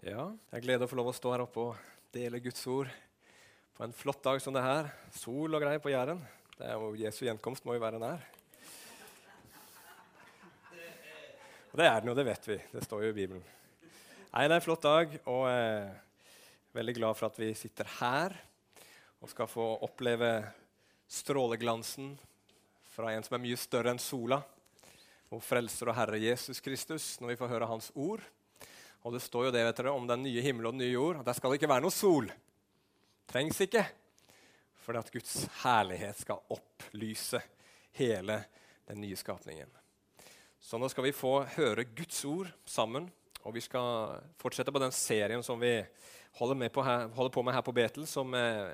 Ja, jeg gleder å få lov å stå her oppe og dele Guds ord på en flott dag som det her. Sol og greier på Jæren. Det er jo Jesu gjenkomst må jo være nær. Og det er den jo, det vet vi. Det står jo i Bibelen. Nei, Det er en flott dag, og er veldig glad for at vi sitter her og skal få oppleve stråleglansen fra en som er mye større enn sola, vår frelser og Herre Jesus Kristus, når vi får høre Hans ord. Og det står jo det vet dere, om den nye himmel og den nye jord. Der skal det ikke være noe sol. Trengs ikke. For at Guds herlighet skal opplyse hele den nye skapningen. Så nå skal vi få høre Guds ord sammen. Og vi skal fortsette på den serien som vi holder, på, her, holder på med her på Betel, som eh,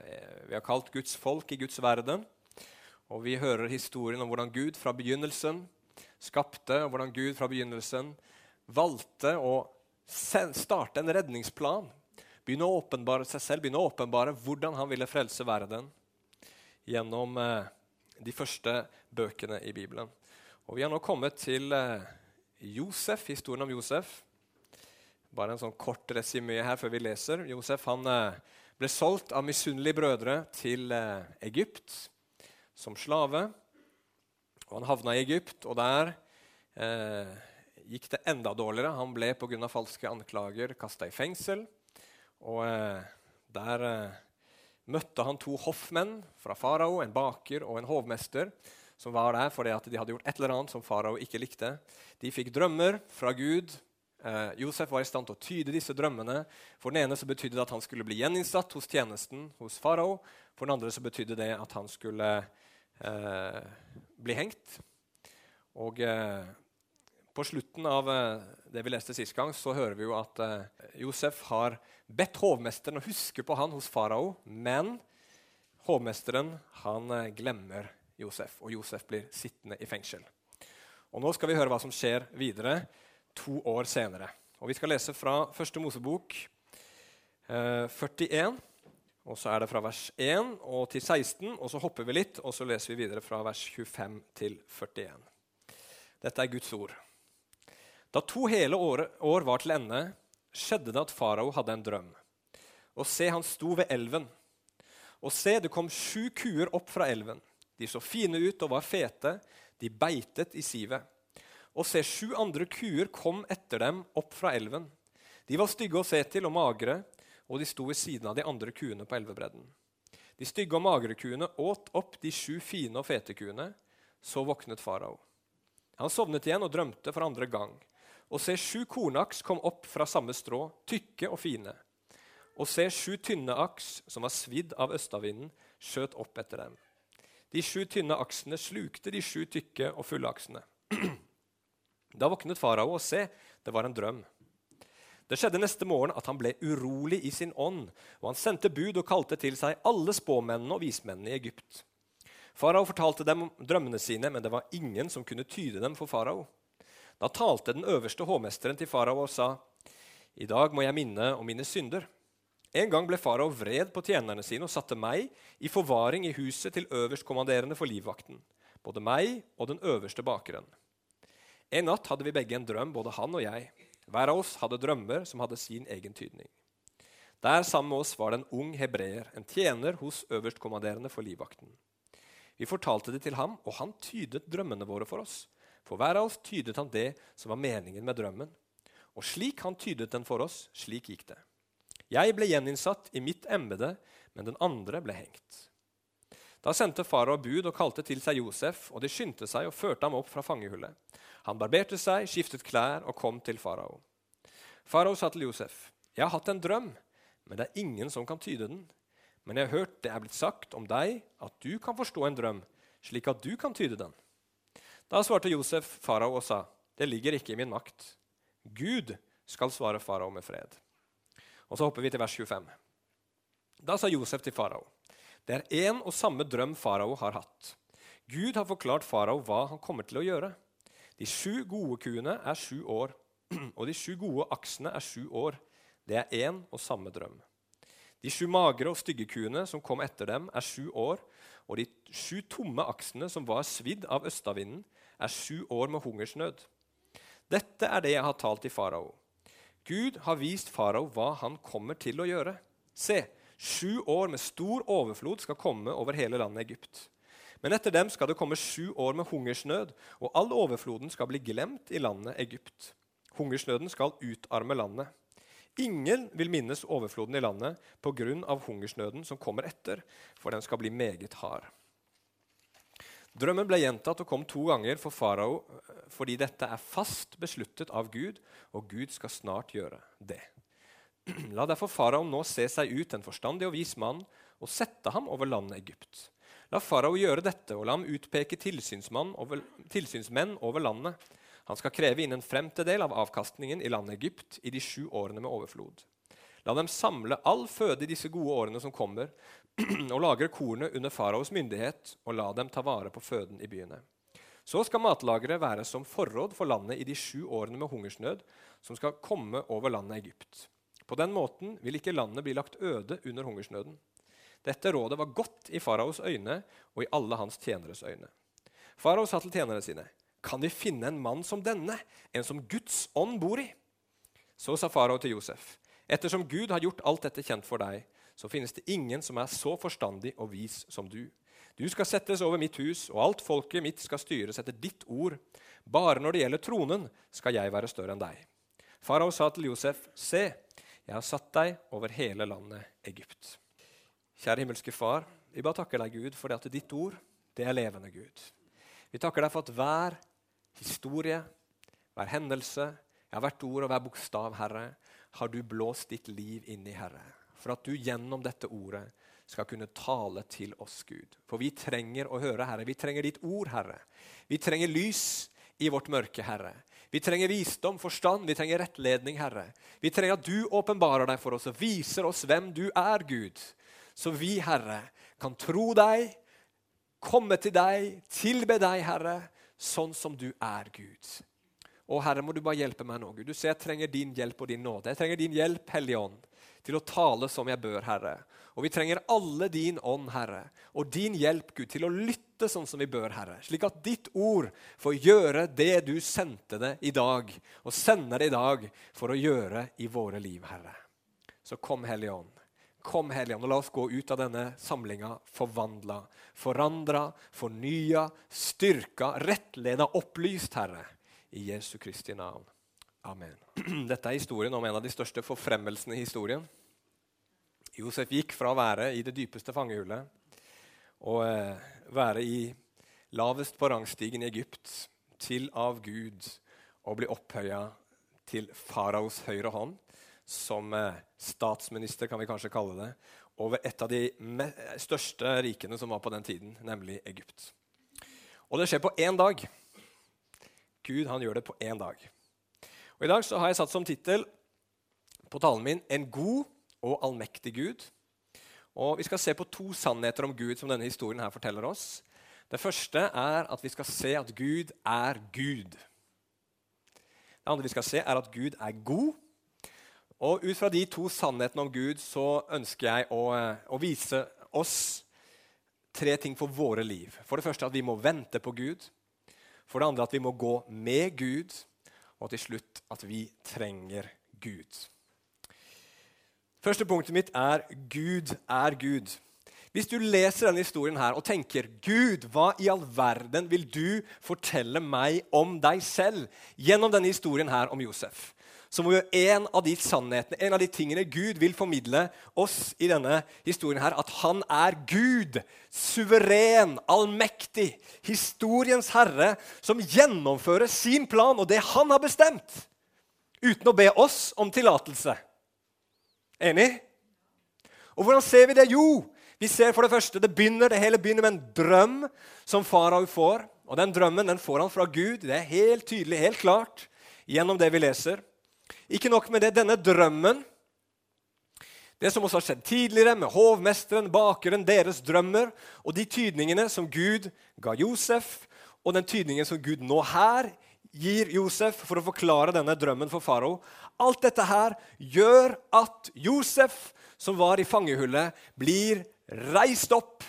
vi har kalt 'Guds folk i Guds verden'. Og vi hører historien om hvordan Gud fra begynnelsen skapte, og hvordan Gud fra begynnelsen valgte å starte en redningsplan. Begynne å åpenbare seg selv, begynne å åpenbare hvordan han ville frelse verden gjennom eh, de første bøkene i Bibelen. Og Vi har nå kommet til eh, Josef, historien om Josef. Bare en sånn kort resymé her før vi leser. Josef han, eh, ble solgt av misunnelige brødre til Egypt som slave. Og Han havna i Egypt, og der eh, gikk det enda dårligere. Han ble pga. falske anklager kasta i fengsel. Og eh, der eh, møtte han to hoffmenn fra farao, en baker og en hovmester, som var der fordi de hadde gjort et eller annet som farao ikke likte. De fikk drømmer fra Gud. Eh, Josef var i stand til å tyde disse drømmene. For den ene så betydde det at han skulle bli gjeninnsatt hos tjenesten hos farao. For den andre så betydde det at han skulle eh, bli hengt. Og eh, på slutten av eh, det vi leste sist gang, så hører vi jo at eh, Josef har bedt hovmesteren å huske på han hos farao, men hovmesteren han eh, glemmer Josef, og Josef blir sittende i fengsel. Og Nå skal vi høre hva som skjer videre to år senere. Og Vi skal lese fra første Mosebok eh, 41. Og så er det fra vers 1 og til 16, og så hopper vi litt, og så leser vi videre fra vers 25 til 41. Dette er Guds ord. Da to hele år, år var til ende, skjedde det at farao hadde en drøm. Og se, han sto ved elven. Og se, det kom sju kuer opp fra elven. De så fine ut og var fete. De beitet i sivet. Og se, sju andre kuer kom etter dem opp fra elven. De var stygge å se til og magre, og de sto ved siden av de andre kuene på elvebredden. De stygge og magre kuene åt opp de sju fine og fete kuene. Så våknet farao. Han sovnet igjen og drømte for andre gang. Og se, sju kornaks kom opp fra samme strå, tykke og fine. Og se, sju tynne aks, som var svidd av østavinden, skjøt opp etter dem. De sju tynne aksene slukte de sju tykke og fulle aksene. Da våknet farao, og se, det var en drøm. Det skjedde neste morgen at han ble urolig i sin ånd, og han sendte bud og kalte til seg alle spåmennene og vismennene i Egypt. Farao fortalte dem om drømmene sine, men det var ingen som kunne tyde dem for farao. Da talte den øverste hovmesteren til farao og sa, I dag må jeg minne om mine synder. En gang ble farao vred på tjenerne sine og satte meg i forvaring i huset til øverstkommanderende for livvakten, både meg og den øverste bakeren. En natt hadde vi begge en drøm, både han og jeg. Hver av oss hadde drømmer som hadde sin egen tydning. Der sammen med oss var det en ung hebreer, en tjener hos øverstkommanderende for livvakten. Vi fortalte det til ham, og han tydet drømmene våre for oss. For hver av oss tydet han det som var meningen med drømmen. Og slik han tydet den for oss, slik gikk det. Jeg ble gjeninnsatt i mitt embete, men den andre ble hengt. Da sendte farao bud og kalte til seg Josef, og de skyndte seg og førte ham opp fra fangehullet. Han barberte seg, skiftet klær og kom til farao. Farao sa til Josef, 'Jeg har hatt en drøm, men det er ingen som kan tyde den.' 'Men jeg har hørt det er blitt sagt om deg at du kan forstå en drøm, slik at du kan tyde den.' Da svarte Josef farao og sa, 'Det ligger ikke i min makt.' Gud skal svare farao med fred. Og Så hopper vi til vers 25. Da sa Josef til farao, 'Det er én og samme drøm farao har hatt.' Gud har forklart farao hva han kommer til å gjøre. De sju gode kuene er sju år, og de sju gode aksene er sju år. Det er én og samme drøm. De sju magre og stygge kuene som kom etter dem, er sju år, og de sju tomme aksene som var svidd av østavinden, er sju år med hungersnød. Dette er det jeg har talt til farao. Gud har vist farao hva han kommer til å gjøre. Se, sju år med stor overflod skal komme over hele landet Egypt. Men etter dem skal det komme sju år med hungersnød, og all overfloden skal bli glemt i landet Egypt. Hungersnøden skal utarme landet. Ingen vil minnes overfloden i landet pga. hungersnøden som kommer etter, for den skal bli meget hard. Drømmen ble gjentatt og kom to ganger for farao fordi dette er fast besluttet av Gud, og Gud skal snart gjøre det. La derfor farao nå se seg ut en forstandig og vis mann og sette ham over landet Egypt. La farao gjøre dette og la ham utpeke tilsynsmenn over landet han skal kreve inn en femtedel av avkastningen i landet Egypt i de sju årene med overflod. La dem samle all føde i disse gode årene som kommer, og lagre kornet under faraos myndighet, og la dem ta vare på føden i byene. Så skal matlageret være som forråd for landet i de sju årene med hungersnød som skal komme over landet Egypt. På den måten vil ikke landet bli lagt øde under hungersnøden. Dette rådet var godt i faraos øyne og i alle hans tjeneres øyne. Farao sa til tjenerne sine.: kan vi finne en mann som denne, en som Guds ånd bor i? Så sa farao til Josef, ettersom Gud har gjort alt dette kjent for deg, så finnes det ingen som er så forstandig og vis som du. Du skal settes over mitt hus, og alt folket mitt skal styres etter ditt ord. Bare når det gjelder tronen, skal jeg være større enn deg. Farao sa til Josef, se, jeg har satt deg over hele landet Egypt. Kjære himmelske Far, vi bare takker deg, Gud, for det at ditt ord, det er levende, Gud. Vi takker deg for at hver historie, hver hendelse, ja, hvert ord og hver bokstav, Herre, har du blåst ditt liv inn i, Herre. For at du gjennom dette ordet skal kunne tale til oss, Gud. For vi trenger å høre, Herre. Vi trenger ditt ord, Herre. Vi trenger lys i vårt mørke, Herre. Vi trenger visdom, forstand, vi trenger rettledning, Herre. Vi trenger at du åpenbarer deg for oss og viser oss hvem du er, Gud. Så vi, Herre, kan tro deg, komme til deg, tilbe deg, Herre, sånn som du er, Gud. Og Herre, må du bare hjelpe meg nå, Gud. Du ser jeg trenger din hjelp og din nåde. Jeg trenger din hjelp, Hellige Ånd, til å tale som jeg bør, Herre. Og vi trenger alle din ånd, Herre, og din hjelp, Gud, til å lytte sånn som vi bør, Herre. Slik at ditt ord får gjøre det du sendte det i dag, og sender det i dag for å gjøre i våre liv, Herre. Så kom, Hellige Ånd. Kom, Helligånd, og la oss gå ut av denne samlinga forvandla forandra, fornya, styrka, rettleda, opplyst, Herre. I Jesu Kristi navn. Amen. Dette er historien om en av de største forfremmelsene i historien. Josef gikk fra å være i det dypeste fangehullet og eh, være i lavest på rangstigen i Egypt til av Gud å bli opphøya til faraos høyre hånd, som eh, statsminister, kan vi kanskje kalle det, over et av de største rikene som var på den tiden, nemlig Egypt. Og det skjer på én dag. Gud han gjør det på én dag. Og I dag så har jeg satt som tittel på talen min 'En god og allmektig Gud'. Og Vi skal se på to sannheter om Gud som denne historien her forteller oss. Det første er at vi skal se at Gud er Gud. Det andre vi skal se, er at Gud er god, og Ut fra de to sannhetene om Gud så ønsker jeg å, eh, å, vise oss tre ting for våre liv. For det første at vi må vente på Gud. For det andre at vi må gå med Gud. Og til slutt at vi trenger Gud. Første punktet mitt er Gud er Gud. Hvis du leser denne historien her og tenker Gud, hva i all verden vil du fortelle meg om deg selv gjennom denne historien her om Josef? Så må jo en av de sannhetene, en av de tingene Gud vil formidle oss i denne historien, her, at han er Gud, suveren, allmektig, historiens herre, som gjennomfører sin plan og det han har bestemt, uten å be oss om tillatelse. Enig? Og hvordan ser vi det? Jo, vi ser for det første, det, begynner, det hele begynner med en drøm som farao får. Og den drømmen den får han fra Gud. Det er helt tydelig, helt klart, gjennom det vi leser. Ikke nok med det, denne drømmen Det som også har skjedd tidligere med hovmesteren, bakeren, deres drømmer, og de tydningene som Gud ga Josef, og den tydningen som Gud nå her gir Josef for å forklare denne drømmen for farao. Alt dette her gjør at Josef, som var i fangehullet, blir reist opp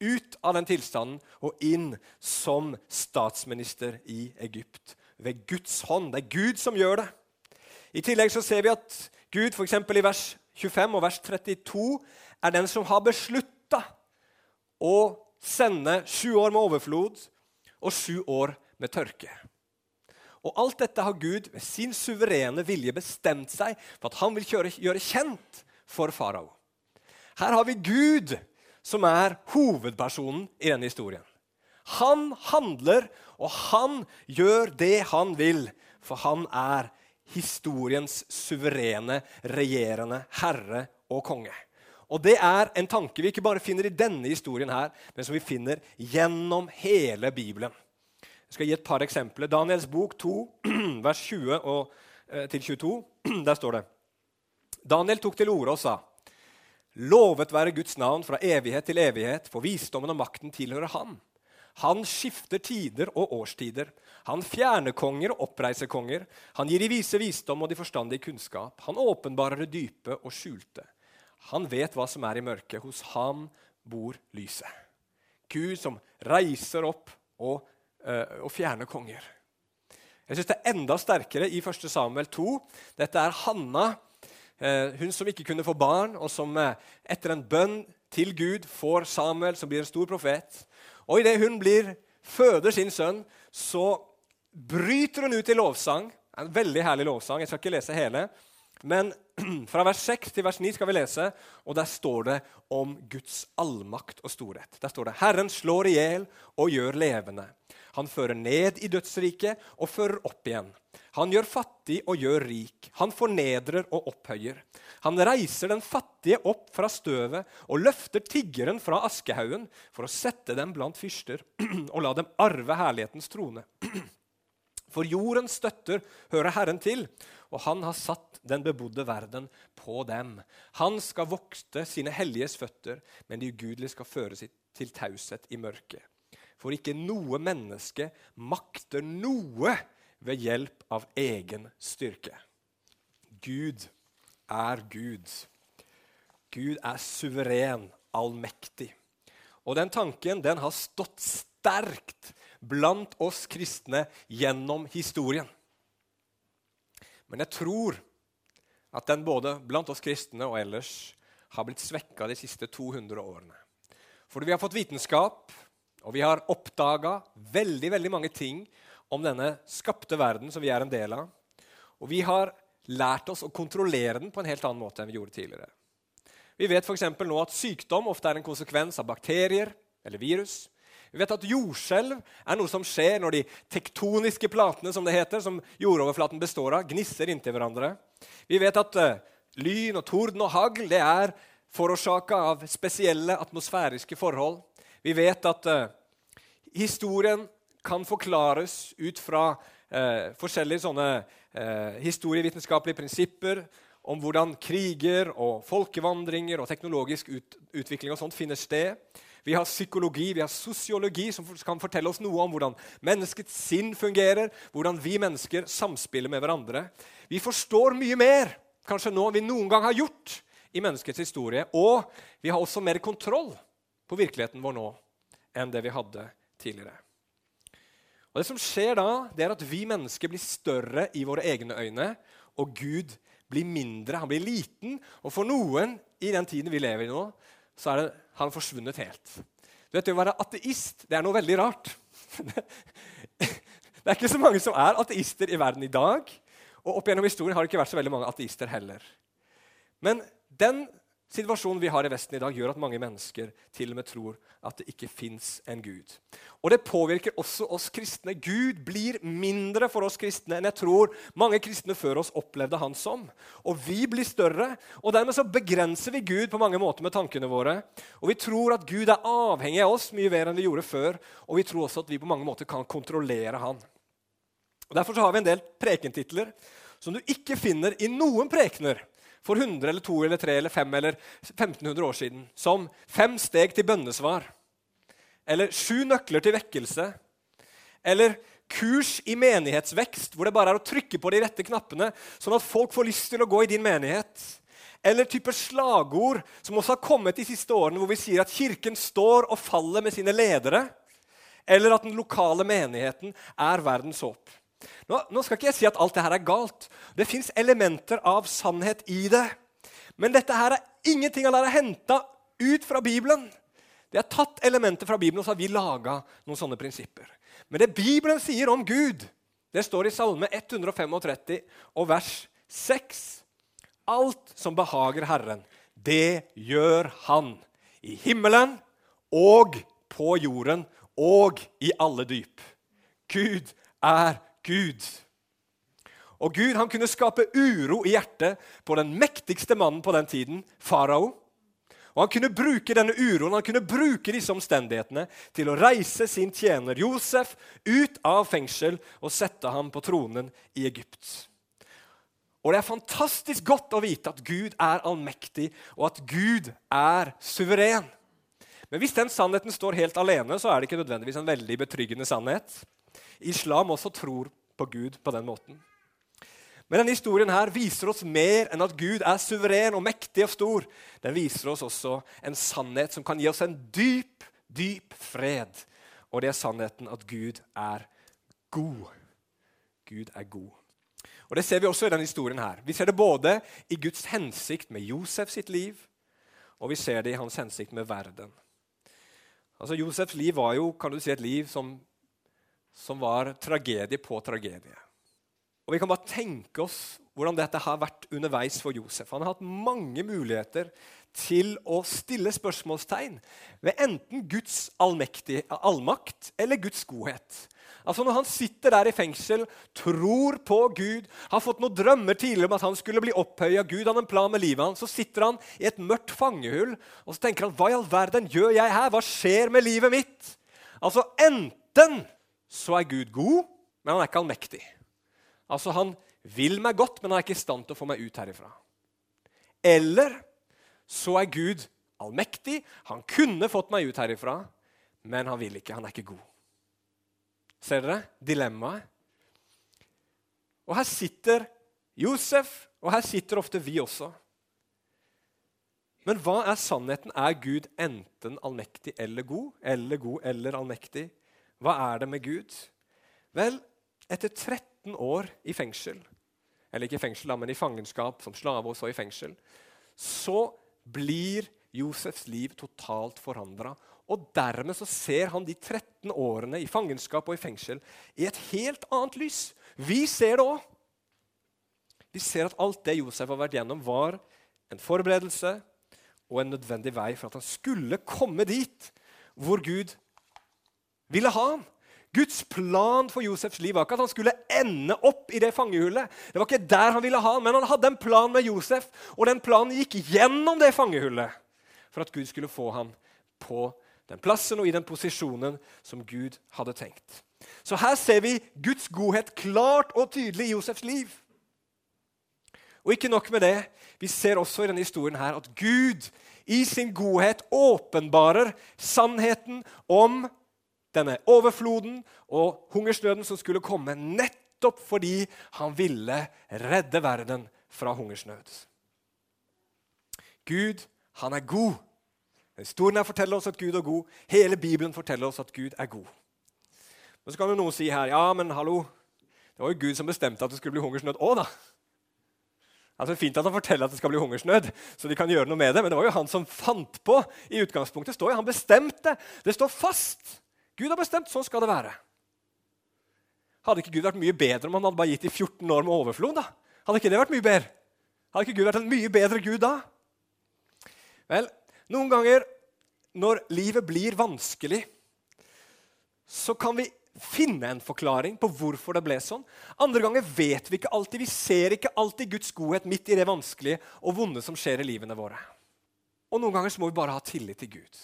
ut av den tilstanden og inn som statsminister i Egypt. Ved Guds hånd. Det er Gud som gjør det. I tillegg så ser vi at Gud for i vers 25 og vers 32 er den som har beslutta å sende sju år med overflod og sju år med tørke. Og alt dette har Gud med sin suverene vilje bestemt seg for at han vil gjøre, gjøre kjent for farao. Her har vi Gud som er hovedpersonen i denne historien. Han handler, og han gjør det han vil, for han er historiens suverene, regjerende herre og konge. Og Det er en tanke vi ikke bare finner i denne historien, her, men som vi finner gjennom hele Bibelen. Jeg skal gi et par eksempler. Daniels bok 2, vers 20 og, eh, til 22. Der står det Daniel tok til orde og sa Lovet være Guds navn fra evighet til evighet, for visdommen og makten tilhører Han. Han skifter tider og årstider. Han fjerner konger og oppreiser konger. Han gir de vise visdom og de forstandige kunnskap. Han åpenbarer det dype og skjulte. Han vet hva som er i mørket. Hos ham bor lyset. Gud som reiser opp og Eh, og fjerner konger. Jeg synes Det er enda sterkere i 1. Samuel 2. Dette er Hanna, eh, hun som ikke kunne få barn, og som eh, etter en bønn til Gud får Samuel, som blir en stor profet. Og idet hun blir, føder sin sønn, så bryter hun ut i lovsang. En veldig herlig lovsang. Jeg skal ikke lese hele. Men fra vers 6 til vers 9 skal vi lese, og der står det om Guds allmakt og storhet. Der står det Herren slår i hjel og gjør levende. Han fører ned i dødsriket og fører opp igjen. Han gjør fattig og gjør rik. Han fornedrer og opphøyer. Han reiser den fattige opp fra støvet og løfter tiggeren fra askehaugen for å sette dem blant fyrster og la dem arve herlighetens trone. For jordens støtter hører Herren til, og han har satt den bebodde verden på dem. Han skal vokte sine helliges føtter, men de ugudelige skal føre sitt til taushet i mørket. For ikke noe menneske makter noe ved hjelp av egen styrke. Gud er Gud. Gud er suveren, allmektig. Og den tanken den har stått sterkt blant oss kristne gjennom historien. Men jeg tror at den både blant oss kristne og ellers har blitt svekka de siste 200 årene. Fordi vi har fått vitenskap, og vi har oppdaga veldig, veldig mange ting om denne skapte verden som vi er en del av. Og vi har lært oss å kontrollere den på en helt annen måte enn vi gjorde tidligere. Vi vet f.eks. nå at sykdom ofte er en konsekvens av bakterier eller virus. Vi vet at jordskjelv er noe som skjer når de tektoniske platene som det heter, som jordoverflaten består av, gnisser inntil hverandre. Vi vet at uh, lyn og torden og hagl det er forårsaka av spesielle atmosfæriske forhold. Vi vet at uh, historien kan forklares ut fra uh, forskjellige sånne historievitenskapelige prinsipper om hvordan kriger og folkevandringer og teknologisk ut utvikling og sånt finner sted. Vi har psykologi, vi har sosiologi, som kan fortelle oss noe om hvordan menneskets sinn fungerer, hvordan vi mennesker samspiller med hverandre. Vi forstår mye mer kanskje nå enn vi noen gang har gjort i menneskets historie. Og vi har også mer kontroll på virkeligheten vår nå enn det vi hadde tidligere. Og Det som skjer da, det er at vi mennesker blir større i våre egne øyne, og Gud blir mindre. Han blir liten. Og for noen i den tiden vi lever i nå, så er det, har forsvunnet helt. Du vet, å være ateist det er noe veldig rart. Det er ikke så mange som er ateister i verden i dag. Og opp gjennom historien har det ikke vært så veldig mange ateister heller. Men den Situasjonen vi har i Vesten i dag, gjør at mange mennesker til og med tror at det ikke fins en Gud. Og Det påvirker også oss kristne. Gud blir mindre for oss kristne enn jeg tror mange kristne før oss opplevde han som. Og vi blir større, og dermed så begrenser vi Gud på mange måter med tankene våre. Og vi tror at Gud er avhengig av oss mye mer enn vi gjorde før, og vi tror også at vi på mange måter kan kontrollere han. Og Derfor så har vi en del prekentitler som du ikke finner i noen prekener for 100 eller 2 eller 3 eller 5 eller 1500 år siden. Som fem steg til bønnesvar. Eller sju nøkler til vekkelse. Eller kurs i menighetsvekst, hvor det bare er å trykke på de rette knappene, sånn at folk får lyst til å gå i din menighet. Eller type slagord som også har kommet de siste årene, hvor vi sier at Kirken står og faller med sine ledere. Eller at den lokale menigheten er verdens håp. Nå, nå skal ikke jeg si at alt dette er galt. Det fins elementer av sannhet i det. Men dette her er ingenting av det er henta ut fra Bibelen. Det er tatt elementer fra Bibelen, og så har vi laga noen sånne prinsipper. Men det Bibelen sier om Gud, det står i Salme 135 og vers 6. Alt som behager Herren, det gjør Han. I himmelen og på jorden og i alle dyp. Gud er Gud. Og Gud han kunne skape uro i hjertet på den mektigste mannen på den tiden, farao. Og Han kunne bruke denne uroen, han kunne bruke disse omstendighetene til å reise sin tjener Josef ut av fengsel og sette ham på tronen i Egypt. Og Det er fantastisk godt å vite at Gud er allmektig, og at Gud er suveren. Men hvis den sannheten står helt alene, så er det ikke nødvendigvis en veldig betryggende sannhet. Islam også tror på Gud på den måten. Men denne historien her viser oss mer enn at Gud er suveren og mektig og stor. Den viser oss også en sannhet som kan gi oss en dyp, dyp fred. Og det er sannheten at Gud er god. Gud er god. Og Det ser vi også i denne historien. her. Vi ser det både i Guds hensikt med Josef sitt liv, og vi ser det i hans hensikt med verden. Altså, Josefs liv var jo kan du si, et liv som, som var tragedie på tragedie. Og Vi kan bare tenke oss hvordan dette har vært underveis for Josef. Han har hatt mange muligheter til å stille spørsmålstegn ved enten Guds allmakt eller Guds godhet. Altså Når han sitter der i fengsel, tror på Gud, har fått noen drømmer tidligere om at han skulle bli opphøya, Gud hadde en plan med livet hans, så sitter han i et mørkt fangehull og så tenker han, hva i all verden gjør jeg her? Hva skjer med livet mitt? Altså Enten så er Gud god, men han er ikke allmektig. Altså Han vil meg godt, men han er ikke i stand til å få meg ut herifra. Eller så er Gud allmektig. Han kunne fått meg ut herifra, men han vil ikke. Han er ikke god. Ser dere dilemmaet? Og her sitter Josef, og her sitter ofte vi også. Men hva er sannheten? Er Gud enten allmektig eller god? Eller god eller allmektig? Hva er det med Gud? Vel, etter 13 år i fengsel, eller ikke i fengsel, men i fangenskap som slave og så i fengsel, så blir Josefs liv totalt forandra. Og dermed så ser han de 13 årene i fangenskap og i fengsel i et helt annet lys. Vi ser det òg. Vi ser at alt det Josef har vært gjennom, var en forberedelse og en nødvendig vei for at han skulle komme dit hvor Gud ville ha ham. Guds plan for Josefs liv var ikke at han skulle ende opp i det fangehullet. Det var ikke der han ville ha han, men han hadde en plan med Josef, og den planen gikk gjennom det fangehullet for at Gud skulle få ham på den plassen og i den posisjonen som Gud hadde tenkt. Så her ser vi Guds godhet klart og tydelig i Josefs liv. Og ikke nok med det, vi ser også i denne historien her at Gud i sin godhet åpenbarer sannheten om denne overfloden og hungersnøden som skulle komme, nettopp fordi han ville redde verden fra hungersnød. Gud, han er god. Historien her forteller oss at Gud er god. Hele Bibelen forteller oss at Gud er god. Men så kan jo noen si her ja, men hallo, det var jo Gud som bestemte at det skulle bli hungersnød òg, da. Altså, Fint at han forteller at det skal bli hungersnød, så de kan gjøre noe med det, men det var jo han som fant på i utgangspunktet. står jo, Han bestemte. Det står fast. Gud har bestemt. Sånn skal det være. Hadde ikke Gud vært mye bedre om han hadde bare gitt de 14 år med overflod? da? Hadde ikke det vært mye bedre? Hadde ikke Gud vært en mye bedre Gud da? Vel, noen ganger når livet blir vanskelig, så kan vi finne en forklaring på hvorfor det ble sånn. Andre ganger vet vi ikke alltid. Vi ser ikke alltid Guds godhet midt i det vanskelige og vonde som skjer i livene våre. Og noen ganger så må vi bare ha tillit til Gud.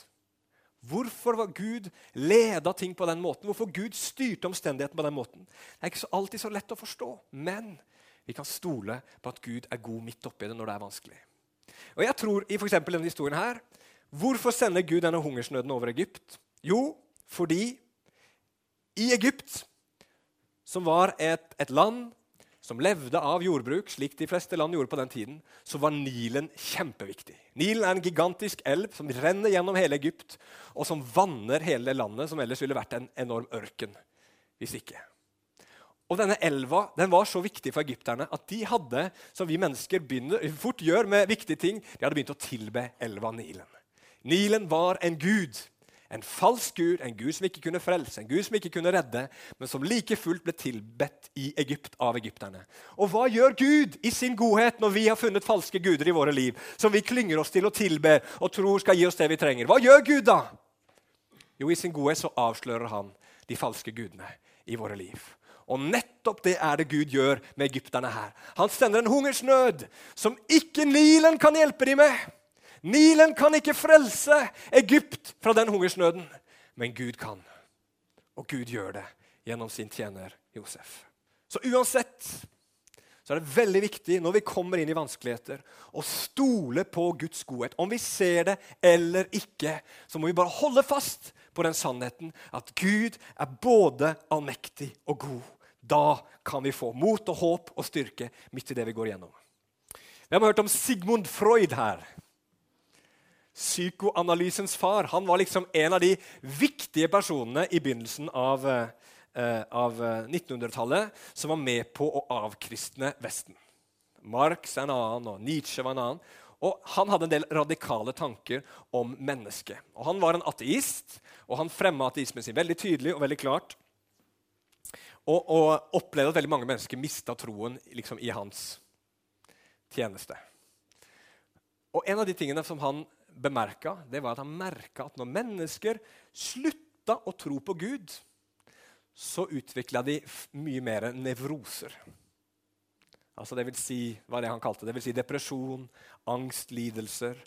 Hvorfor var Gud leda ting på den måten? Hvorfor Gud styrte omstendighetene på den måten? Det er ikke alltid så lett å forstå, men vi kan stole på at Gud er god midt oppi det når det er vanskelig. Og jeg tror i for denne historien her, Hvorfor sender Gud denne hungersnøden over Egypt? Jo, fordi i Egypt, som var et, et land som levde av jordbruk, slik de fleste land gjorde på den tiden, så var Nilen kjempeviktig. Nilen er en gigantisk elv som renner gjennom hele Egypt, og som vanner hele landet, som ellers ville vært en enorm ørken hvis ikke. Og denne elva den var så viktig for egypterne at de hadde, som vi mennesker begynner, fort gjør med viktige ting, de hadde begynt å tilbe elva Nilen. Nilen var en gud. En falsk gud, en gud som ikke kunne frelse, en gud som ikke kunne redde, men som like fullt ble tilbedt i Egypt av egypterne. Og hva gjør Gud i sin godhet når vi har funnet falske guder i våre liv, som vi klynger oss til og tilber og tror skal gi oss det vi trenger? Hva gjør Gud da? Jo, i sin godhet så avslører han de falske gudene i våre liv. Og nettopp det er det Gud gjør med egypterne her. Han sender en hungersnød som ikke Nilen kan hjelpe dem med. Nilen kan ikke frelse Egypt fra den hungersnøden, men Gud kan. Og Gud gjør det gjennom sin tjener Josef. Så uansett så er det veldig viktig når vi kommer inn i vanskeligheter, å stole på Guds godhet. Om vi ser det eller ikke, så må vi bare holde fast på den sannheten at Gud er både allmektig og god. Da kan vi få mot og håp og styrke midt i det vi går igjennom. Vi har hørt om Sigmund Freud her psykoanalysens far. Han var liksom en av de viktige personene i begynnelsen av, eh, av 1900-tallet eh, som var med på å avkristne Vesten. Marx er en annen, og Nietzsche var en annen. Og Han hadde en del radikale tanker om mennesket. Og Han var en ateist, og han fremma ateismen sin veldig tydelig og veldig klart. Og, og opplevde at veldig mange mennesker mista troen liksom, i hans tjeneste. Og En av de tingene som han bemerka, det var at han merka at når mennesker slutta å tro på Gud, så utvikla de mye mer nevroser. Altså det vil si, hva det han kalte det, vil si depresjon, angst, lidelser.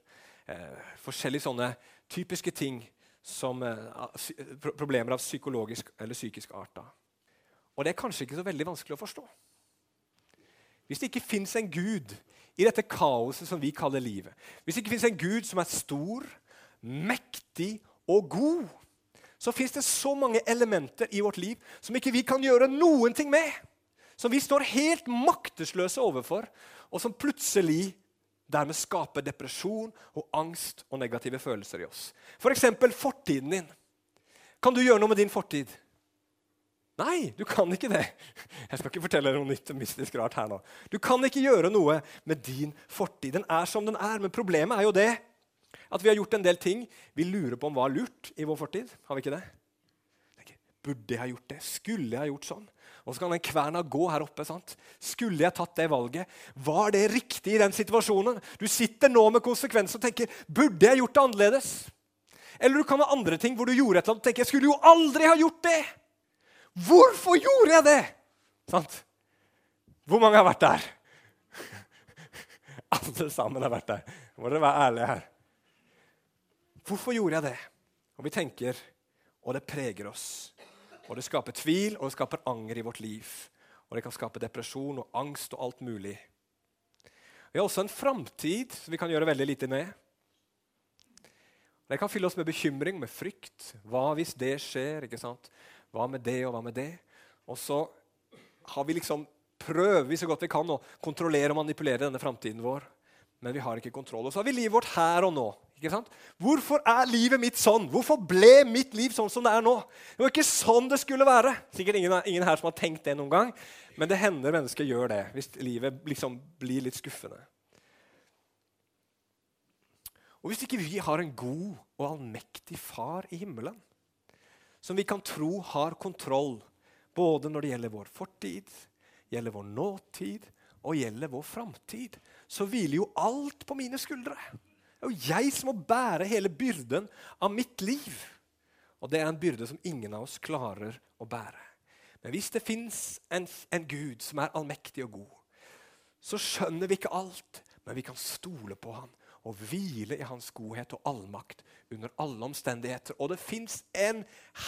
Eh, forskjellige sånne typiske ting som eh, problemer av psykologisk eller psykisk art. Da. Og det er kanskje ikke så veldig vanskelig å forstå. Hvis det ikke fins en Gud i dette kaoset som vi kaller livet. Hvis det ikke fins en Gud som er stor, mektig og god, så fins det så mange elementer i vårt liv som ikke vi kan gjøre noen ting med. Som vi står helt maktesløse overfor, og som plutselig dermed skaper depresjon og angst og negative følelser i oss. F.eks. For fortiden din. Kan du gjøre noe med din fortid? Nei, du kan ikke det. Jeg skal ikke fortelle noe nytt og mystisk rart her nå. Du kan ikke gjøre noe med din fortid. Den er som den er. Men problemet er jo det at vi har gjort en del ting vi lurer på om var lurt i vår fortid. Har vi ikke det? Burde jeg ha gjort det? Skulle jeg ha gjort sånn? Og så kan den kverna gå her oppe. sant? Skulle jeg tatt det valget? Var det riktig i den situasjonen? Du sitter nå med konsekvenser og tenker burde jeg gjort det annerledes? Eller du kan ha andre ting hvor du gjorde et eller annet og tenker jeg skulle jo aldri ha gjort det. Hvorfor gjorde jeg det? Sant? Hvor mange har vært der? Alle sammen har vært der. Må dere være ærlige her. Hvorfor gjorde jeg det? Og vi tenker, og det preger oss. Og det skaper tvil, og det skaper anger i vårt liv. Og det kan skape depresjon og angst og alt mulig. Vi har også en framtid som vi kan gjøre veldig lite med. Det kan fylle oss med bekymring, med frykt. Hva hvis det skjer? ikke sant? Hva med det, og hva med det? Og så har vi liksom prøver vi så godt vi kan å kontrollere og manipulere denne framtiden vår. Men vi har ikke kontroll. Og så har vi livet vårt her og nå. Ikke sant? Hvorfor er livet mitt sånn? Hvorfor ble mitt liv sånn som det er nå? Det var ikke sånn det skulle være. Sikkert ingen, ingen her som har tenkt det noen gang. Men det hender mennesker gjør det hvis livet liksom blir litt skuffende. Og hvis ikke vi har en god og allmektig far i himmelen, som vi kan tro har kontroll både når det gjelder vår fortid, gjelder vår nåtid og gjelder vår framtid, så hviler jo alt på mine skuldre. Det er jo jeg som må bære hele byrden av mitt liv. Og det er en byrde som ingen av oss klarer å bære. Men hvis det fins en, en Gud som er allmektig og god, så skjønner vi ikke alt, men vi kan stole på han og hvile i hans godhet og allmakt under alle omstendigheter. Og det fins en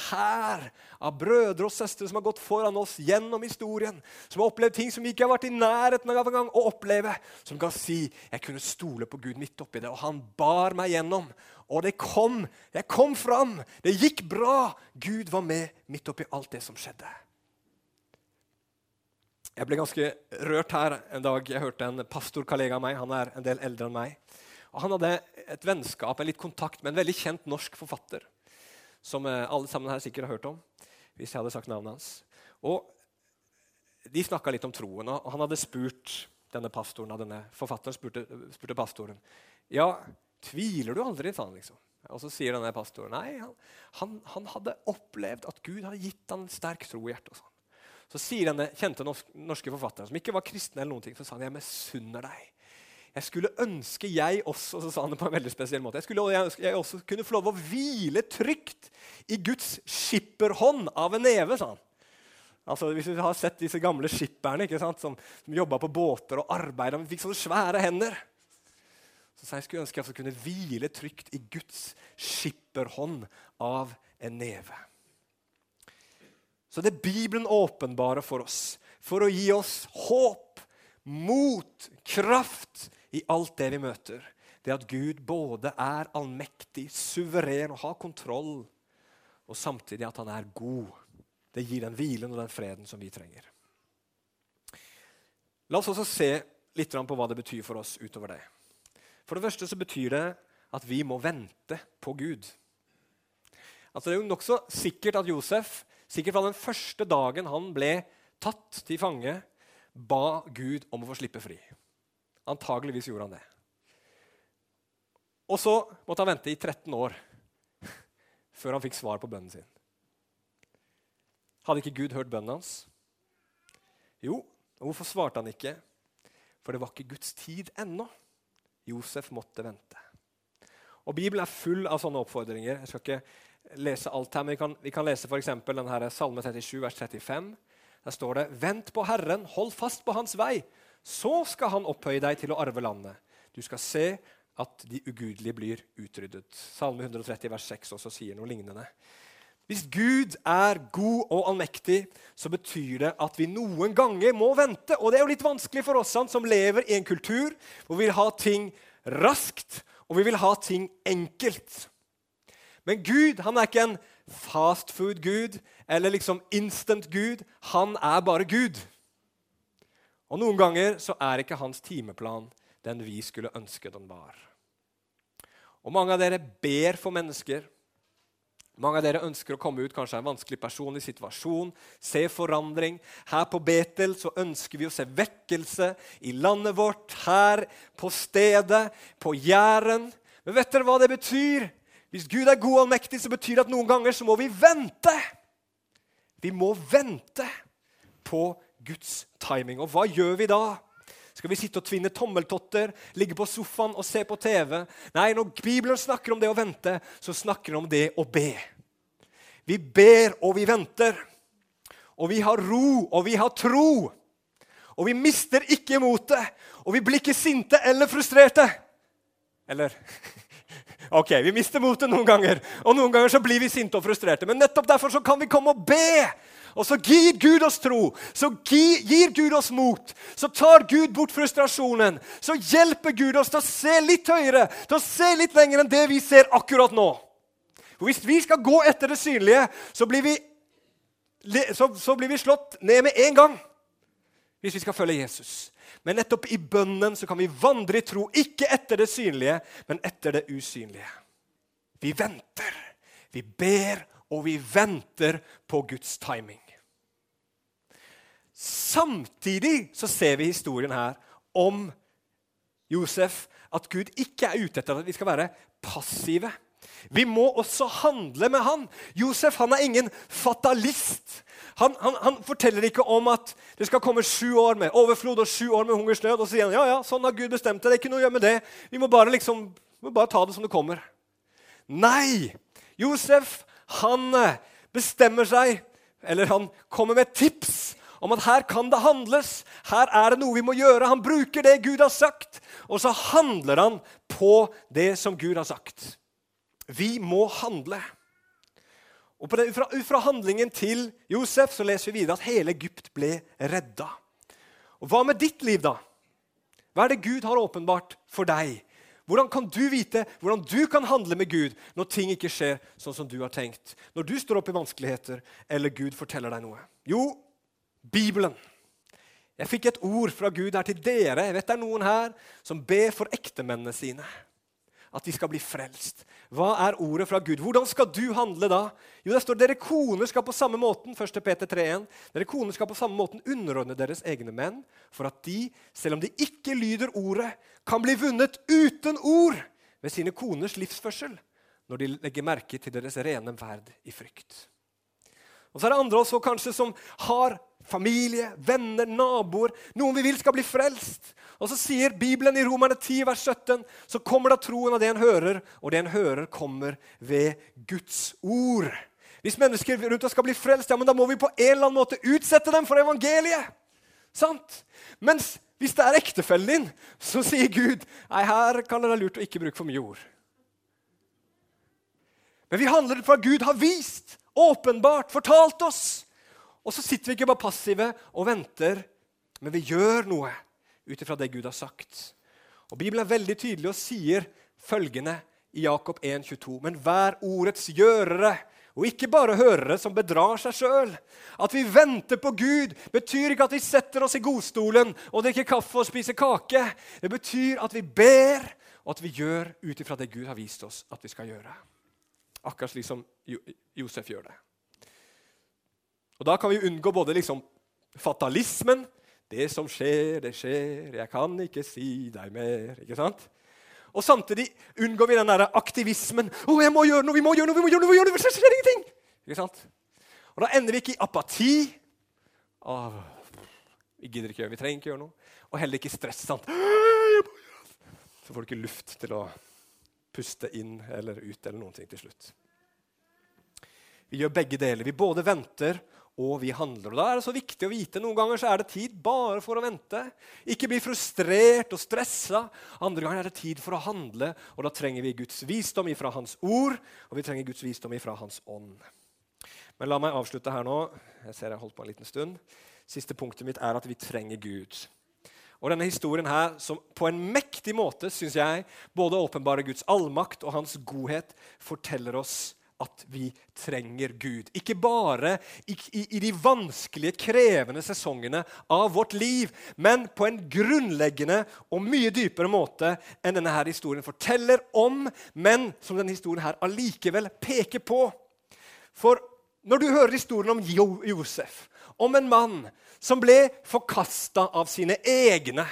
hær av brødre og søstre som har gått foran oss gjennom historien, som har opplevd ting som vi ikke har vært i nærheten av engang å oppleve, som kan si jeg kunne stole på Gud midt oppi det, og han bar meg gjennom. Og det kom. Jeg kom fram. Det gikk bra. Gud var med midt oppi alt det som skjedde. Jeg ble ganske rørt her en dag. Jeg hørte en pastorkollega av meg. Han er en del eldre enn meg. Og han hadde et vennskap, en litt kontakt med en veldig kjent norsk forfatter. Som eh, alle sammen her sikkert har hørt om. hvis jeg hadde sagt navnet hans. Og de snakka litt om troen, og han hadde spurt denne pastoren, denne forfatteren spurte, spurte pastoren ja, tviler du aldri, sa han liksom. Og så sier denne pastoren nei, han, han, han hadde opplevd at Gud hadde gitt han sterk tro i hjertet. og sånn. Så sier denne kjente norske forfatteren, som ikke var kristen, eller noen ting, så sa han jeg misunner deg. Jeg skulle ønske jeg også så sa han det på en veldig spesiell måte, jeg skulle ønske jeg også kunne få lov å hvile trygt i Guds skipperhånd av en neve. sa han. Altså, hvis du har sett disse gamle skipperne som, som jobba på båter og arbeida vi fikk sånne svære hender Så sa jeg skulle ønske jeg kunne hvile trygt i Guds skipperhånd av en neve. Så det er Bibelen åpenbare for oss for å gi oss håp, mot, kraft i alt det vi møter. Det at Gud både er allmektig, suveren og har kontroll, og samtidig at han er god. Det gir den hvilen og den freden som vi trenger. La oss også se litt på hva det betyr for oss utover det. For det første så betyr det at vi må vente på Gud. Altså det er jo nokså sikkert at Josef sikkert fra den første dagen han ble tatt til fange, ba Gud om å få slippe fri. Antageligvis gjorde han det. Og så måtte han vente i 13 år før han fikk svar på bønnen sin. Hadde ikke Gud hørt bønnen hans? Jo, og hvorfor svarte han ikke? For det var ikke Guds tid ennå. Josef måtte vente. Og Bibelen er full av sånne oppfordringer. Jeg skal ikke lese alt her, men vi kan, vi kan lese f.eks. Salme 37, vers 35. Der står det.: Vent på Herren, hold fast på Hans vei. Så skal Han opphøye deg til å arve landet. Du skal se at de ugudelige blir utryddet. Salme 130, vers 6 også sier noe lignende. Hvis Gud er god og allmektig, så betyr det at vi noen ganger må vente. Og det er jo litt vanskelig for oss som lever i en kultur hvor vi vil ha ting raskt, og vi vil ha ting enkelt. Men Gud han er ikke en fastfood-gud eller liksom instant-gud. Han er bare Gud. Og noen ganger så er ikke hans timeplan den vi skulle ønske den var. Og mange av dere ber for mennesker. Mange av dere ønsker å komme ut kanskje av en vanskelig personlig situasjon, se forandring. Her på Betel så ønsker vi å se vekkelse i landet vårt, her på stedet, på Jæren. Men vet dere hva det betyr? Hvis Gud er god og mektig, så betyr det at noen ganger så må vi vente. Vi må vente på Guds timing. Og hva gjør vi da? Skal vi sitte og tvinne tommeltotter, ligge på sofaen og se på TV? Nei, når Bibelen snakker om det å vente, så snakker den om det å be. Vi ber og vi venter. Og vi har ro og vi har tro. Og vi mister ikke motet. Og vi blir ikke sinte eller frustrerte. Eller Ok, Vi mister motet noen ganger, og noen ganger så blir vi sinte og frustrerte. Men nettopp derfor så kan vi komme og be. Og så gir Gud oss tro, så gir Gud oss mot. Så tar Gud bort frustrasjonen. Så hjelper Gud oss til å se litt høyere, til å se litt lenger enn det vi ser akkurat nå. For Hvis vi skal gå etter det synlige, så blir vi, så, så blir vi slått ned med en gang. Hvis vi skal følge Jesus. Men nettopp i bønnen så kan vi vandre i tro, ikke etter det synlige, men etter det usynlige. Vi venter. Vi ber, og vi venter på Guds timing. Samtidig så ser vi historien her om Josef at Gud ikke er ute etter at vi skal være passive. Vi må også handle med han. Josef han er ingen fatalist. Han, han, han, forteller ikke om at det skal komme sju år med overflod og sju år med hungersnød. Og så sier han ja, ja, sånn har Gud bestemt det. Det er ikke noe å gjøre med det. Vi må bare, liksom, vi må bare ta det som det kommer. Nei! Josef han eh, bestemmer seg, eller han kommer med tips om at her kan det handles. Her er det noe vi må gjøre. Han bruker det Gud har sagt, og så handler han på det som Gud har sagt. Vi må handle. Og det, fra, fra, handlingen til Josef så leser vi videre at hele Egypt ble redda. Og Hva med ditt liv, da? Hva er det Gud har åpenbart for deg? Hvordan kan du vite hvordan du kan handle med Gud når ting ikke skjer sånn som du har tenkt? Når du står opp i vanskeligheter, eller Gud forteller deg noe? Jo, Bibelen. Jeg fikk et ord fra Gud her til dere. Jeg vet det er noen her som ber for ektemennene sine. at de skal bli frelst. Hva er ordet fra Gud? Hvordan skal du handle da? Jo, det står dere koner skal på samme måten 1. Peter 3,1, dere koner skal på samme måten underordne deres egne menn, for at de, selv om de ikke lyder ordet, kan bli vunnet uten ord ved sine koners livsførsel, når de legger merke til deres rene verd i frykt. Og så er det andre også kanskje som har familie, venner, naboer, noen vi vil skal bli frelst. Og så sier Bibelen i Romerne 10, vers 17, så kommer da troen av det en hører, og det en hører, kommer ved Guds ord. Hvis mennesker rundt oss skal bli frelst, ja, men da må vi på en eller annen måte utsette dem for evangeliet. Sant? Mens hvis det er ektefellen din, så sier Gud nei, her kan det være lurt å ikke bruke for mye ord. Men vi handler fra Gud har vist åpenbart fortalt oss. Og så sitter vi ikke bare passive og venter, men vi gjør noe ut ifra det Gud har sagt. Og Bibelen er veldig tydelig og sier følgende i Jakob 1,22.: Men vær ordets gjørere, og ikke bare hørere som bedrar seg sjøl. At vi venter på Gud, betyr ikke at vi setter oss i godstolen og drikker kaffe og spiser kake. Det betyr at vi ber, og at vi gjør ut ifra det Gud har vist oss at vi skal gjøre. Akkurat slik som Josef gjør det. Og Da kan vi unngå både liksom fatalismen Det som skjer, det skjer. Jeg kan ikke si deg mer. ikke sant? Og samtidig unngår vi den der aktivismen. 'Å, jeg må gjøre noe, vi må gjøre noe, vi må gjøre noe!' vi må gjøre noe, Det skjer ingenting! Ikke sant? Og Da ender vi ikke i apati. Åh, vi gidder ikke gjøre, vi trenger ikke gjøre noe. Og heller ikke stress. sant? Så får du ikke luft til å puste inn eller ut eller noen ting til slutt. Vi gjør begge deler. Vi både venter og vi handler. Og Da er det så viktig å vite noen ganger så er det tid bare for å vente. Ikke bli frustrert og stressa. Andre ganger er det tid for å handle, og da trenger vi Guds visdom ifra Hans ord, og vi trenger Guds visdom ifra Hans ånd. Men la meg avslutte her nå. Jeg ser jeg har holdt på en liten stund. Siste punktet mitt er at vi trenger Gud. Og denne historien her, som på en mektig måte synes jeg, både åpenbarer Guds allmakt og hans godhet, forteller oss at vi trenger Gud. Ikke bare i, i, i, de vanskelige, krevende sesongene av vårt liv, men på en grunnleggende og mye dypere måte enn denne her historien forteller om, men som denne historien her allikevel peker på. For når du hører historien om jo Josef, om en mann som ble forkasta av sine egne.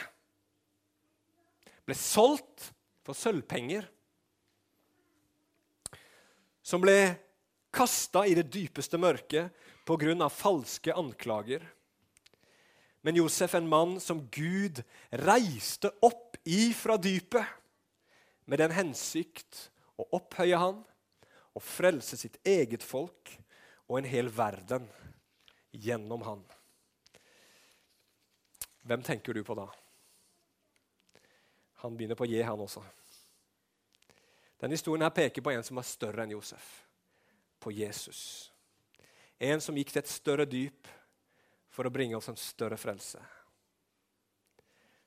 Ble solgt for sølvpenger. Som ble kasta i det dypeste mørket pga. falske anklager. Men Josef, en mann som Gud reiste opp ifra dypet med den hensikt å opphøye han og frelse sitt eget folk og en hel verden gjennom han. Hvem tenker du på da? Han begynner på J, han også. Denne historien her peker på en som er større enn Josef. På Jesus. En som gikk til et større dyp for å bringe oss en større frelse.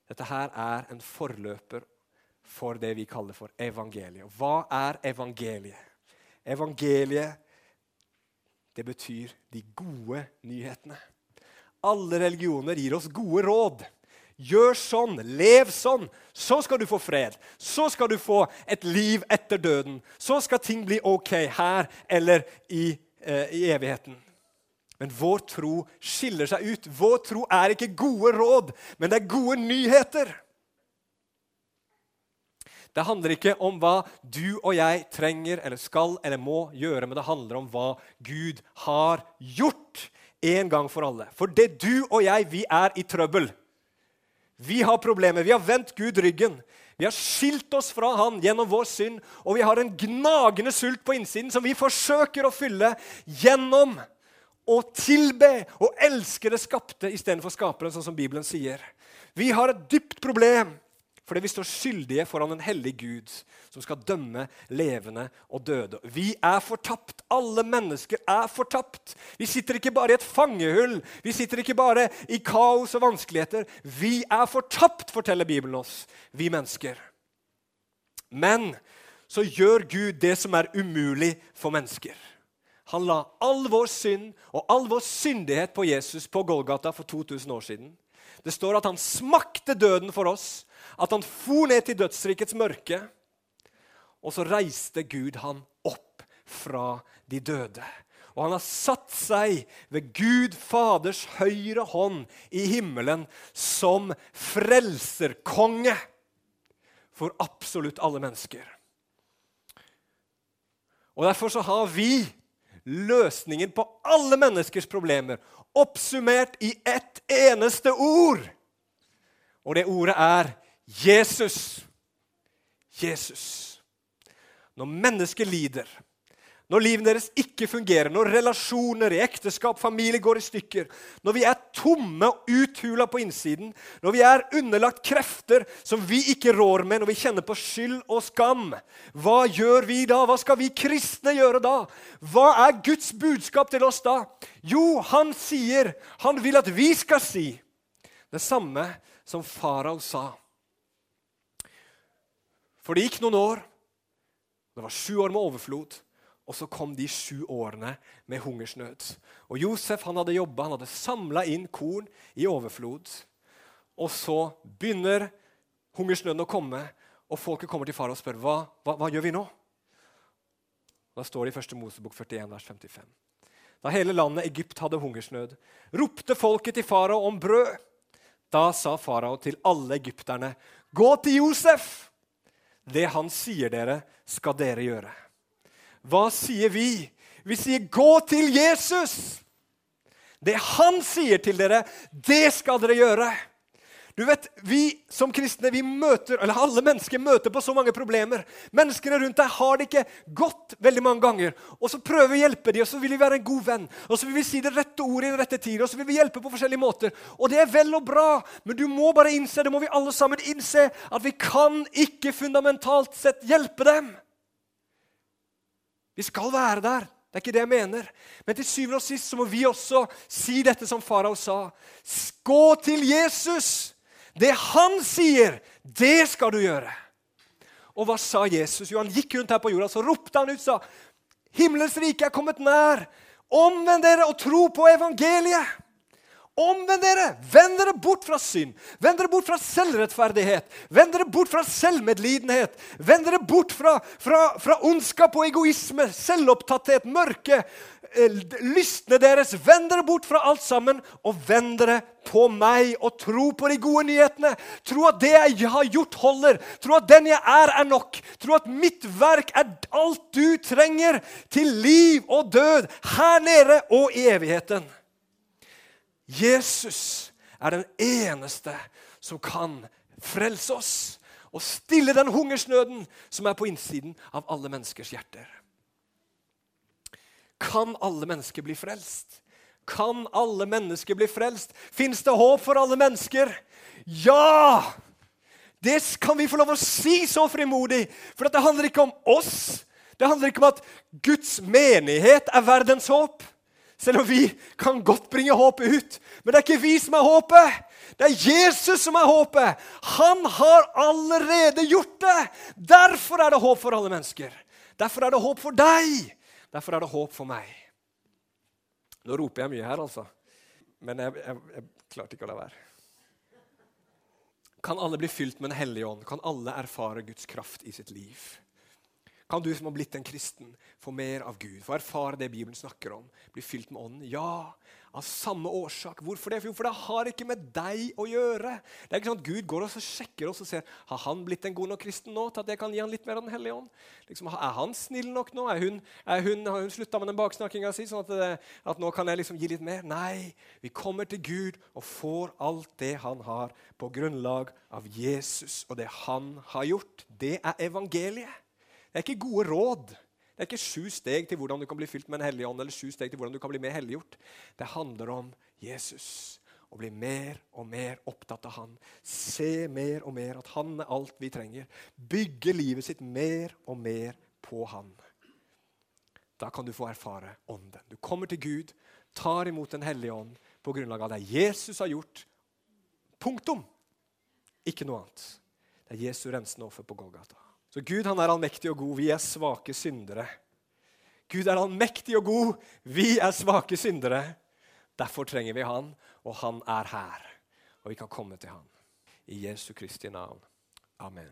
Dette her er en forløper for det vi kaller for evangeliet. Hva er evangeliet? Evangeliet, det betyr de gode nyhetene. Alle religioner gir oss gode råd. Gjør sånn, lev sånn, så skal du få fred. Så skal du få et liv etter døden. Så skal ting bli ok her eller i, eh, i evigheten. Men vår tro skiller seg ut. Vår tro er ikke gode råd, men det er gode nyheter. Det handler ikke om hva du og jeg trenger eller skal eller må gjøre, men det handler om hva Gud har gjort en gang for alle. For det du og jeg, vi er i trøbbel. Vi har problemer. Vi har vendt Gud ryggen. Vi har skilt oss fra Han gjennom vår synd, og vi har en gnagende sult på innsiden som vi forsøker å fylle gjennom å tilbe og elske det skapte istedenfor skaperen, sånn som Bibelen sier. Vi har et dypt problem fordi vi står skyldige foran en hellig Gud som skal dømme levende og døde. Vi er fortapt. Alle mennesker er fortapt. Vi sitter ikke bare i et fangehull. Vi sitter ikke bare i kaos og vanskeligheter. Vi er fortapt, forteller Bibelen oss, vi mennesker. Men så gjør Gud det som er umulig for mennesker. Han la all vår synd og all vår syndighet på Jesus på Golgata for 2000 år siden. Det står at han smakte døden for oss at han for ned til dødsrikets mørke. og så reiste Gud han opp fra de døde. Og han har satt seg ved Gud Faders høyre hånd i himmelen som frelserkonge for absolutt alle mennesker. Og Derfor så har vi løsningen på alle menneskers problemer oppsummert i ett eneste ord. Og det ordet er Jesus. Jesus. Når mennesker lider, når livet deres ikke fungerer, når relasjoner i ekteskap, familie går i stykker, når vi er tomme og uthula på innsiden, når vi er underlagt krefter som vi ikke rår med, når vi kjenner på skyld og skam, hva gjør vi da? Hva skal vi kristne gjøre da? Hva er Guds budskap til oss da? Jo, han sier, han vil at vi skal si det samme som farao sa. For det gikk noen år. Det var sju år med overflod. Og så kom de sju årene med hungersnød. Og Josef han hadde jobba, han hadde samla inn korn i overflod. Og så begynner hungersnøden å komme, og folket kommer til far og spør hva, hva, hva gjør vi nå. Da står det i 1. Mosebok 41, vers 55. Da hele landet Egypt hadde hungersnød, ropte folket til farao om brød. Da sa farao til alle egypterne, 'Gå til Josef!' Det han sier dere, skal dere gjøre. Hva sier vi? Vi sier 'gå til Jesus'. Det han sier til dere, det skal dere gjøre. Du vet, Vi som kristne vi møter, eller alle mennesker møter på så mange problemer. Menneskene rundt deg har det ikke godt veldig mange ganger. Og Så prøver vi å hjelpe dem, og så vil vi være en god venn. Og så vil vi si det rette ordet i den rette tid, og så vil vi hjelpe på forskjellige måter. Og det er vel og bra, men du må bare innse, det må vi alle sammen innse, at vi kan ikke fundamentalt sett hjelpe dem. Vi skal være der. Det er ikke det jeg mener. Men til syvende og sist så må vi også si dette som farao sa. Gå til Jesus! Det han sier, det skal du gjøre. Og hva sa Jesus? Jo, Han gikk rundt her på jorda, så ropte han ut sa, Himmelens rike er kommet nær. Omvend dere og tro på evangeliet. Omvend dere! Vend dere bort fra synd. Vend dere bort fra selvrettferdighet. Vend dere bort fra selvmedlidenhet. Vend dere bort fra, fra, fra ondskap og egoisme, selvopptatthet, mørke. Lystne deres. Vend dere bort fra alt sammen, og vend dere på meg og tro på de gode nyhetene. Tro at det jeg har gjort, holder. Tro at den jeg er, er nok. Tro at mitt verk er alt du trenger til liv og død her nede og i evigheten. Jesus er den eneste som kan frelse oss og stille den hungersnøden som er på innsiden av alle menneskers hjerter. Kan alle mennesker bli frelst? Kan alle mennesker bli frelst? Fins det håp for alle mennesker? Ja! Det kan vi få lov å si så frimodig, for det handler ikke om oss. Det handler ikke om at Guds menighet er verdens håp. Selv om vi kan godt bringe håpet ut. Men det er ikke vi som er håpet. Det er Jesus som er håpet. Han har allerede gjort det. Derfor er det håp for alle mennesker. Derfor er det håp for deg. Derfor er det håp for meg. Nå roper jeg mye her, altså. Men jeg, jeg, jeg klarte ikke å la være. Kan alle bli fylt med Den hellige ånd? Kan alle erfare Guds kraft i sitt liv? Kan du som har blitt en kristen, få mer av Gud, få erfare det Bibelen snakker om, bli fylt med Ånden? Ja, av samme årsak. Hvorfor det? For det har ikke med deg å gjøre. Det er ikke sånn at Gud går og sjekker oss og ser har han blitt en god nok kristen nå til at jeg kan gi han litt mer av Den hellige ånd. Liksom, er han snill nok nå? Er hun, er hun, har hun slutta med den baksnakkinga si? sånn at, det, at, nå kan jeg liksom gi litt mer? Nei. Vi kommer til Gud og får alt det han har, på grunnlag av Jesus og det han har gjort. Det er evangeliet. Det er ikke gode råd. Det er ikke sju steg til hvordan du kan bli fylt med en hellig ånd, eller sju steg til hvordan du kan bli mer helliggjort. Det handler om Jesus. Å bli mer og mer opptatt av han. Se mer og mer at han er alt vi trenger. Bygge livet sitt mer og mer på han. Da kan du få erfare ånden. Du kommer til Gud, tar imot Den hellige ånd på grunnlag av det Jesus har gjort. Punktum. Ikke noe annet. Det er Jesu rensende offer på Golgata. Så Gud han er allmektig og god. Vi er svake syndere. Gud er allmektig og god. Vi er svake syndere. Derfor trenger vi han, og han er her. Og vi kan komme til han. I Jesu Kristi navn. Amen.